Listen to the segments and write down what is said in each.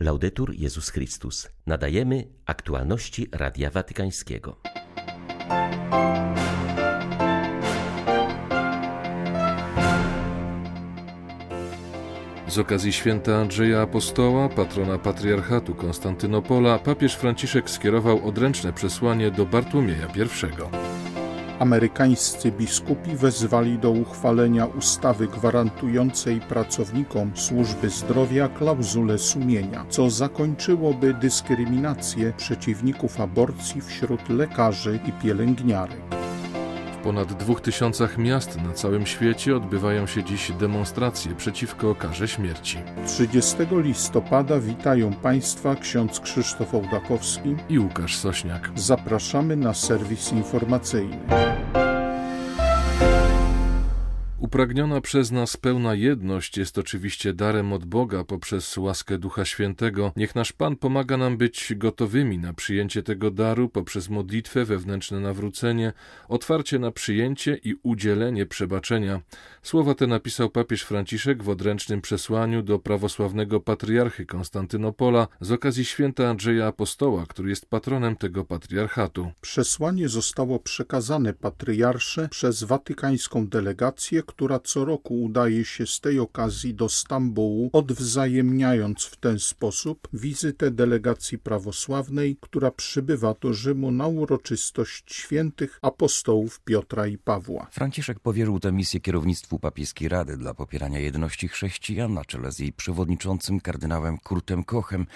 Laudetur Jezus Chrystus. Nadajemy aktualności Radia Watykańskiego. Z okazji święta Andrzeja Apostoła, patrona patriarchatu Konstantynopola, papież Franciszek skierował odręczne przesłanie do Bartłomieja I. Amerykańscy biskupi wezwali do uchwalenia ustawy gwarantującej pracownikom służby zdrowia klauzulę sumienia, co zakończyłoby dyskryminację przeciwników aborcji wśród lekarzy i pielęgniarek ponad dwóch tysiącach miast na całym świecie odbywają się dziś demonstracje przeciwko karze śmierci. 30 listopada witają Państwa ksiądz Krzysztof Ołdakowski i Łukasz Sośniak. Zapraszamy na serwis informacyjny. Upragniona przez nas pełna jedność jest oczywiście darem od Boga poprzez łaskę Ducha Świętego. Niech nasz Pan pomaga nam być gotowymi na przyjęcie tego daru poprzez modlitwę, wewnętrzne nawrócenie, otwarcie na przyjęcie i udzielenie przebaczenia. Słowa te napisał papież Franciszek w odręcznym przesłaniu do prawosławnego patriarchy Konstantynopola z okazji święta Andrzeja Apostoła, który jest patronem tego patriarchatu. Przesłanie zostało przekazane patriarsze przez watykańską delegację, która co roku udaje się z tej okazji do Stambułu, odwzajemniając w ten sposób wizytę delegacji prawosławnej, która przybywa do Rzymu na uroczystość świętych apostołów Piotra i Pawła. Franciszek powierzył tę misję kierownictwu papieskiej Rady dla popierania jedności chrześcijan na czele z jej przewodniczącym kardynałem Kurtem Kochem,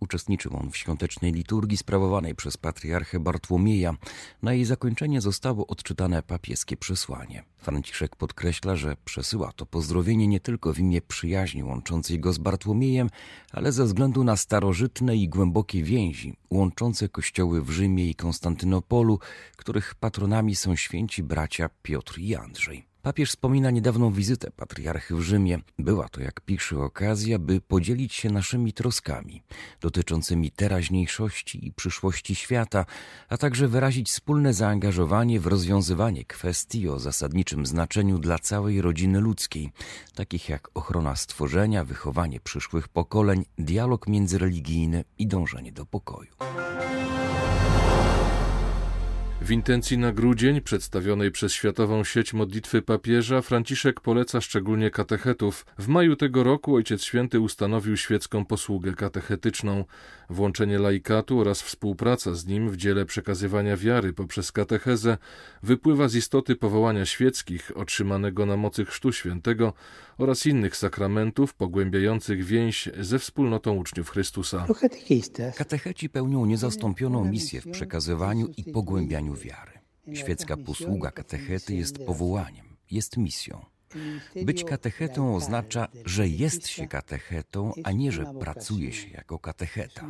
Uczestniczył on w świątecznej liturgii sprawowanej przez patriarchę Bartłomieja. Na jej zakończenie zostało odczytane papieskie przesłanie. Franciszek podkreśla, że przesyła to pozdrowienie nie tylko w imię przyjaźni łączącej go z Bartłomiejem, ale ze względu na starożytne i głębokie więzi łączące kościoły w Rzymie i Konstantynopolu, których patronami są święci bracia Piotr i Andrzej. Papież wspomina niedawną wizytę patriarchy w Rzymie. Była to, jak pisze, okazja, by podzielić się naszymi troskami dotyczącymi teraźniejszości i przyszłości świata, a także wyrazić wspólne zaangażowanie w rozwiązywanie kwestii o zasadniczym znaczeniu dla całej rodziny ludzkiej, takich jak ochrona stworzenia, wychowanie przyszłych pokoleń, dialog międzyreligijny i dążenie do pokoju. W intencji na grudzień, przedstawionej przez Światową Sieć Modlitwy Papieża, Franciszek poleca szczególnie katechetów. W maju tego roku Ojciec Święty ustanowił świecką posługę katechetyczną. Włączenie laikatu oraz współpraca z nim w dziele przekazywania wiary poprzez katechezę wypływa z istoty powołania świeckich otrzymanego na mocy Chrztu Świętego oraz innych sakramentów pogłębiających więź ze wspólnotą uczniów Chrystusa. Katecheci pełnią niezastąpioną misję w przekazywaniu i pogłębianiu wiary. Świecka posługa katechety jest powołaniem, jest misją. Być katechetą oznacza, że jest się katechetą, a nie, że pracuje się jako katecheta.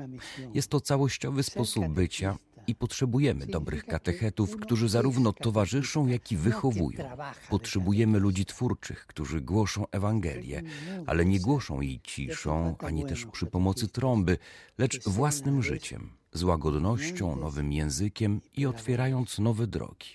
Jest to całościowy sposób bycia i potrzebujemy dobrych katechetów, którzy zarówno towarzyszą, jak i wychowują. Potrzebujemy ludzi twórczych, którzy głoszą Ewangelię, ale nie głoszą jej ciszą, ani też przy pomocy trąby, lecz własnym życiem, z łagodnością, nowym językiem i otwierając nowe drogi.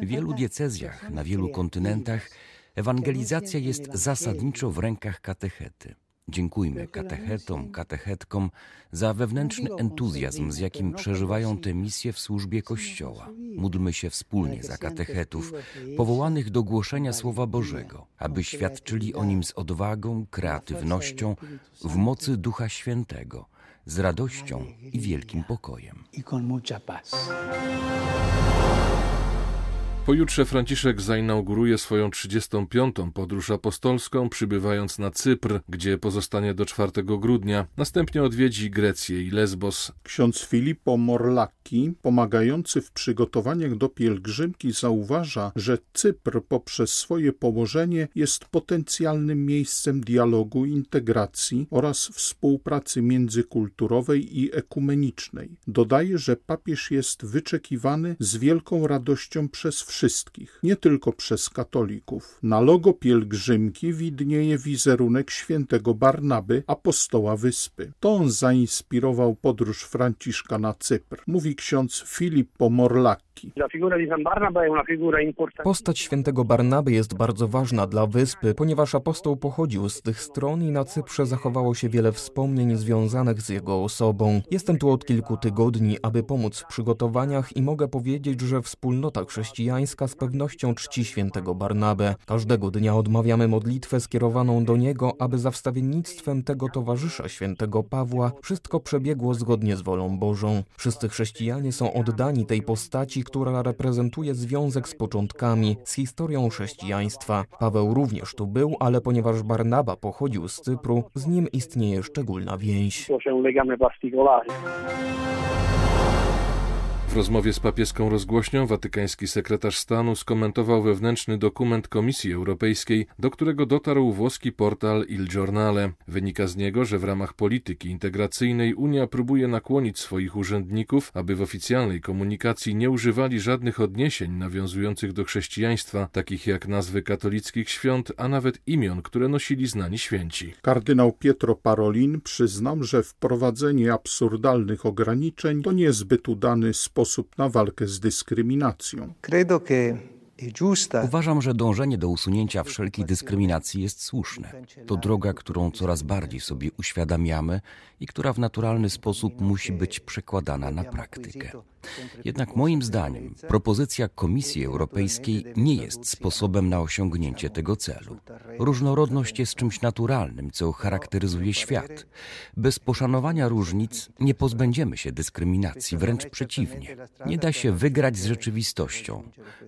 W wielu diecezjach, na wielu kontynentach, ewangelizacja jest zasadniczo w rękach katechety. Dziękujmy katechetom, katechetkom za wewnętrzny entuzjazm, z jakim przeżywają tę misję w służbie Kościoła. Módlmy się wspólnie za katechetów, powołanych do głoszenia Słowa Bożego, aby świadczyli o nim z odwagą, kreatywnością, w mocy Ducha Świętego, z radością i wielkim pokojem. Pojutrze Franciszek zainauguruje swoją 35. podróż apostolską, przybywając na Cypr, gdzie pozostanie do 4 grudnia. Następnie odwiedzi Grecję i Lesbos. Ksiądz Filippo Morlacchi, pomagający w przygotowaniach do pielgrzymki, zauważa, że Cypr poprzez swoje położenie jest potencjalnym miejscem dialogu, integracji oraz współpracy międzykulturowej i ekumenicznej. Dodaje, że papież jest wyczekiwany z wielką radością przez wszystkich wszystkich, nie tylko przez katolików. Na logo pielgrzymki widnieje wizerunek świętego Barnaby, apostoła wyspy. To on zainspirował podróż Franciszka na Cypr, mówi ksiądz Filippo Morlacchi. Postać świętego Barnaby jest bardzo ważna dla wyspy, ponieważ apostoł pochodził z tych stron i na Cyprze zachowało się wiele wspomnień związanych z jego osobą. Jestem tu od kilku tygodni, aby pomóc w przygotowaniach i mogę powiedzieć, że wspólnota chrześcijańska z pewnością czci świętego Barnabę. Każdego dnia odmawiamy modlitwę skierowaną do niego, aby za wstawiennictwem tego towarzysza świętego Pawła wszystko przebiegło zgodnie z wolą Bożą. Wszyscy chrześcijanie są oddani tej postaci, która reprezentuje związek z początkami, z historią chrześcijaństwa. Paweł również tu był, ale ponieważ Barnaba pochodził z Cypru, z nim istnieje szczególna więź. W rozmowie z papieską rozgłośnią watykański sekretarz stanu skomentował wewnętrzny dokument Komisji Europejskiej, do którego dotarł włoski portal Il Giornale. Wynika z niego, że w ramach polityki integracyjnej Unia próbuje nakłonić swoich urzędników, aby w oficjalnej komunikacji nie używali żadnych odniesień nawiązujących do chrześcijaństwa, takich jak nazwy katolickich świąt, a nawet imion, które nosili znani święci. Kardynał Pietro Parolin przyznał, że wprowadzenie absurdalnych ograniczeń to niezbyt udany sposób sposób na walkę z dyskryminacją. Uważam, że dążenie do usunięcia wszelkiej dyskryminacji jest słuszne. To droga, którą coraz bardziej sobie uświadamiamy i która w naturalny sposób musi być przekładana na praktykę. Jednak moim zdaniem propozycja Komisji Europejskiej nie jest sposobem na osiągnięcie tego celu. Różnorodność jest czymś naturalnym, co charakteryzuje świat. Bez poszanowania różnic nie pozbędziemy się dyskryminacji, wręcz przeciwnie. Nie da się wygrać z rzeczywistością.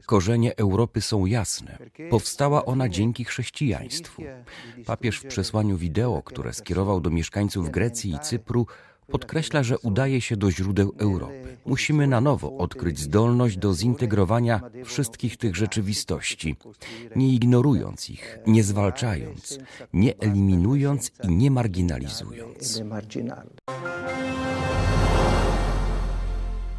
Korzenie Europy są jasne. Powstała ona dzięki chrześcijaństwu. Papież w przesłaniu wideo, które skierował do mieszkańców Grecji i Cypru, podkreśla, że udaje się do źródeł Europy. Musimy na nowo odkryć zdolność do zintegrowania wszystkich tych rzeczywistości, nie ignorując ich, nie zwalczając, nie eliminując i nie marginalizując.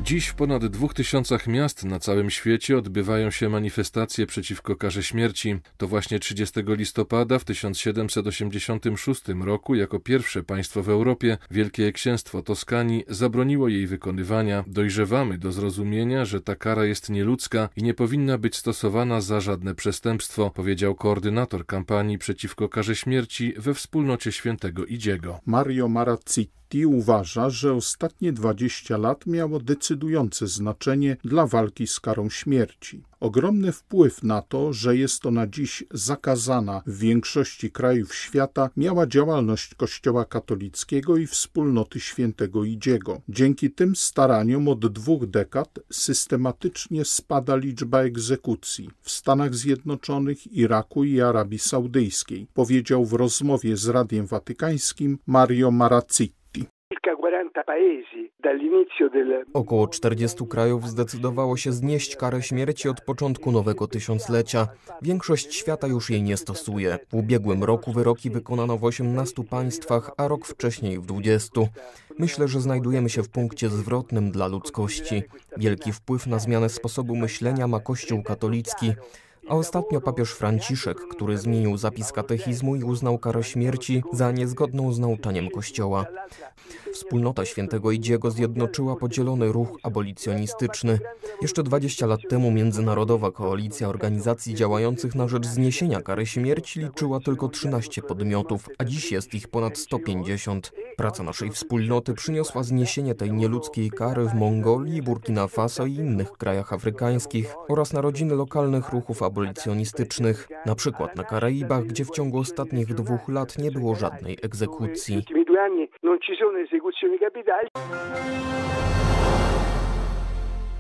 Dziś w ponad dwóch tysiącach miast na całym świecie odbywają się manifestacje przeciwko karze śmierci. To właśnie 30 listopada w 1786 roku jako pierwsze państwo w Europie Wielkie Księstwo Toskanii zabroniło jej wykonywania. Dojrzewamy do zrozumienia, że ta kara jest nieludzka i nie powinna być stosowana za żadne przestępstwo, powiedział koordynator kampanii przeciwko karze śmierci we wspólnocie świętego Idziego. Mario Marazziti uważa, że ostatnie 20 lat miało decydujące znaczenie dla walki z karą śmierci. Ogromny wpływ na to, że jest ona dziś zakazana w większości krajów świata, miała działalność Kościoła katolickiego i wspólnoty świętego Idziego. Dzięki tym staraniom od dwóch dekad systematycznie spada liczba egzekucji w Stanach Zjednoczonych, Iraku i Arabii Saudyjskiej, powiedział w rozmowie z Radiem Watykańskim Mario Marazziti. Około 40 krajów zdecydowało się znieść karę śmierci od początku nowego tysiąclecia. Większość świata już jej nie stosuje. W ubiegłym roku wyroki wykonano w 18 państwach, a rok wcześniej w 20. Myślę, że znajdujemy się w punkcie zwrotnym dla ludzkości. Wielki wpływ na zmianę sposobu myślenia ma Kościół katolicki. A ostatnio papież Franciszek, który zmienił zapis katechizmu i uznał karę śmierci za niezgodną z nauczaniem Kościoła. Wspólnota świętego Idziego zjednoczyła podzielony ruch abolicjonistyczny. Jeszcze 20 lat temu Międzynarodowa Koalicja Organizacji Działających na rzecz zniesienia kary śmierci liczyła tylko 13 podmiotów, a dziś jest ich ponad 150. Praca naszej wspólnoty przyniosła zniesienie tej nieludzkiej kary w Mongolii, Burkina Faso i innych krajach afrykańskich oraz narodziny lokalnych ruchów abolicjonistycznych, na przykład na Karaibach, gdzie w ciągu ostatnich dwóch lat nie było żadnej egzekucji.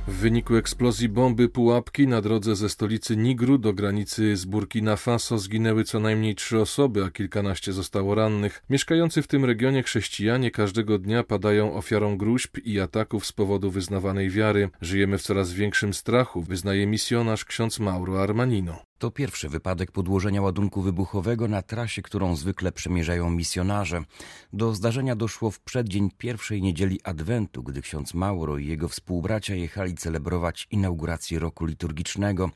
W wyniku eksplozji bomby pułapki na drodze ze stolicy Nigru do granicy z Burkina Faso zginęły co najmniej trzy osoby, a kilkanaście zostało rannych. Mieszkający w tym regionie chrześcijanie każdego dnia padają ofiarą gruźb i ataków z powodu wyznawanej wiary. Żyjemy w coraz większym strachu, wyznaje misjonarz ksiądz Mauro Armanino. To pierwszy wypadek podłożenia ładunku wybuchowego na trasie, którą zwykle przemierzają misjonarze. Do zdarzenia doszło w przeddzień pierwszej niedzieli Adwentu, gdy ksiądz Mauro i jego współbracia jechali celebrować inaugurację roku liturgicznego.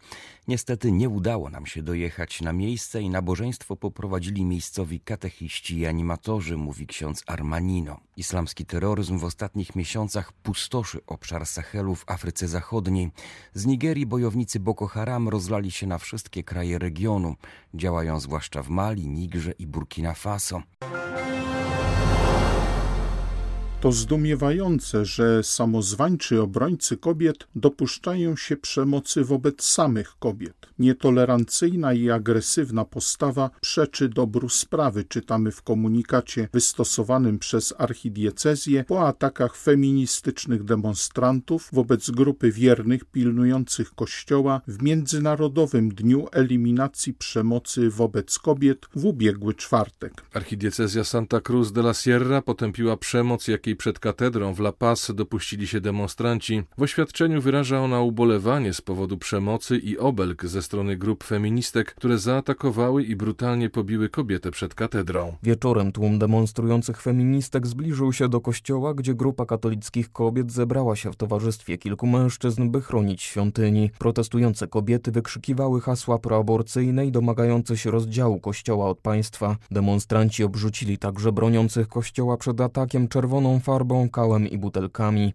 Niestety nie udało nam się dojechać na miejsce i nabożeństwo poprowadzili miejscowi katechiści i animatorzy, mówi ksiądz Armanino. Islamski terroryzm w ostatnich miesiącach pustoszy obszar Sahelu w Afryce Zachodniej. Z Nigerii bojownicy Boko Haram rozlali się na wszystkie kraje regionu. Działają zwłaszcza w Mali, Nigrze i Burkina Faso. To zdumiewające, że samozwańczy obrońcy kobiet dopuszczają się przemocy wobec samych kobiet. Nietolerancyjna i agresywna postawa przeczy dobru sprawy, czytamy w komunikacie wystosowanym przez archidiecezję po atakach feministycznych demonstrantów wobec grupy wiernych pilnujących Kościoła w Międzynarodowym Dniu Eliminacji Przemocy wobec Kobiet w ubiegły czwartek. Archidiecezja Santa Cruz de la Sierra potępiła przemoc, jakiej przed katedrą w La Paz dopuścili się demonstranci. W oświadczeniu wyraża ona ubolewanie z powodu przemocy i obelg ze strony grup feministek, które zaatakowały i brutalnie pobiły kobietę przed katedrą. Wieczorem tłum demonstrujących feministek zbliżył się do kościoła, gdzie grupa katolickich kobiet zebrała się w towarzystwie kilku mężczyzn, by chronić świątyni. Protestujące kobiety wykrzykiwały hasła proaborcyjne i domagające się rozdziału kościoła od państwa. Demonstranci obrzucili także broniących kościoła przed atakiem czerwoną farbą, kałem i butelkami.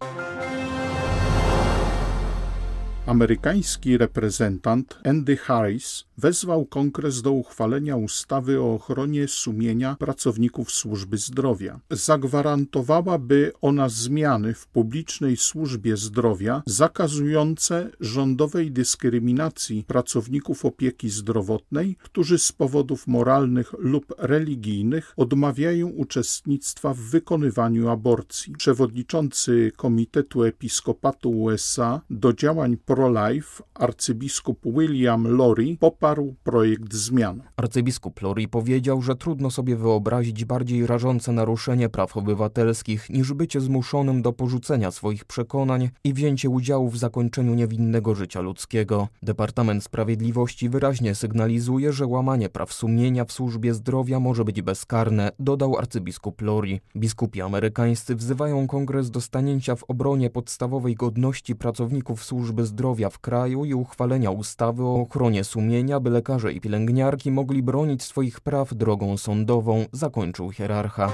Amerykański reprezentant Andy Harris wezwał kongres do uchwalenia ustawy o ochronie sumienia pracowników służby zdrowia. Zagwarantowałaby ona zmiany w publicznej służbie zdrowia zakazujące rządowej dyskryminacji pracowników opieki zdrowotnej, którzy z powodów moralnych lub religijnych odmawiają uczestnictwa w wykonywaniu aborcji. Przewodniczący Komitetu Episkopatu USA do działań pro-life arcybiskup William Lori poparł projekt zmian. Arcybiskup Lori powiedział, że trudno sobie wyobrazić bardziej rażące naruszenie praw obywatelskich niż bycie zmuszonym do porzucenia swoich przekonań i wzięcie udziału w zakończeniu niewinnego życia ludzkiego. Departament Sprawiedliwości wyraźnie sygnalizuje, że łamanie praw sumienia w służbie zdrowia może być bezkarne, dodał arcybiskup Lori. Biskupi amerykańscy wzywają kongres do stanięcia w obronie podstawowej godności pracowników służby zdrowia zdrowia w kraju i uchwalenia ustawy o ochronie sumienia, by lekarze i pielęgniarki mogli bronić swoich praw drogą sądową, zakończył hierarcha.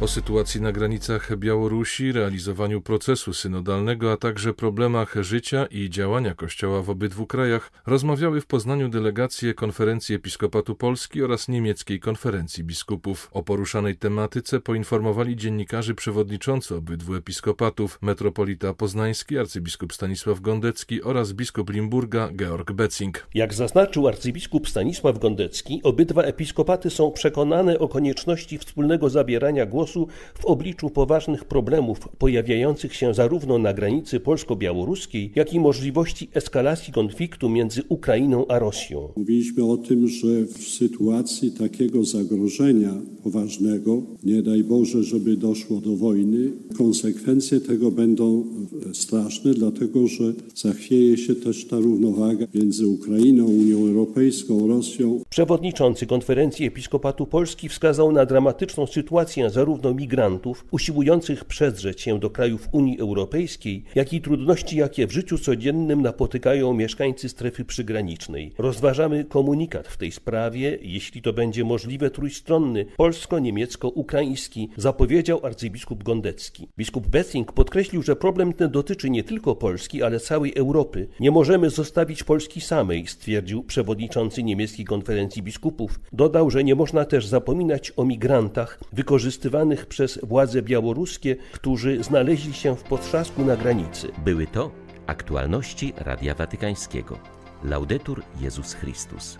O sytuacji na granicach Białorusi, realizowaniu procesu synodalnego, a także problemach życia i działania Kościoła w obydwu krajach rozmawiały w Poznaniu delegacje Konferencji Episkopatu Polski oraz Niemieckiej Konferencji Biskupów. O poruszanej tematyce poinformowali dziennikarze przewodniczący obydwu episkopatów, metropolita poznański arcybiskup Stanisław Gondecki oraz biskup Limburga Georg Becing. Jak zaznaczył arcybiskup Stanisław Gondecki, obydwa episkopaty są przekonane o konieczności wspólnego zabierania głosu głosu w obliczu poważnych problemów pojawiających się zarówno na granicy polsko-białoruskiej, jak i możliwości eskalacji konfliktu między Ukrainą a Rosją. Mówiliśmy o tym, że w sytuacji takiego zagrożenia poważnego, nie daj Boże, żeby doszło do wojny, konsekwencje tego będą straszne, dlatego że zachwieje się też ta równowaga między Ukrainą, Unią Europejską, Rosją. Przewodniczący konferencji Episkopatu Polski wskazał na dramatyczną sytuację zarówno migrantów usiłujących przedrzeć się do krajów Unii Europejskiej, jak i trudności, jakie w życiu codziennym napotykają mieszkańcy strefy przygranicznej. Rozważamy komunikat w tej sprawie, jeśli to będzie możliwe trójstronny, polsko-niemiecko-ukraiński, zapowiedział arcybiskup Gondecki. Biskup Bessing podkreślił, że problem ten dotyczy nie tylko Polski, ale całej Europy. Nie możemy zostawić Polski samej, stwierdził przewodniczący niemieckiej konferencji biskupów. Dodał, że nie można też zapominać o migrantach wykorzystywanych przez władze białoruskie, którzy znaleźli się w potrzasku na granicy. Były to aktualności Radia Watykańskiego. Laudetur Jezus Chrystus.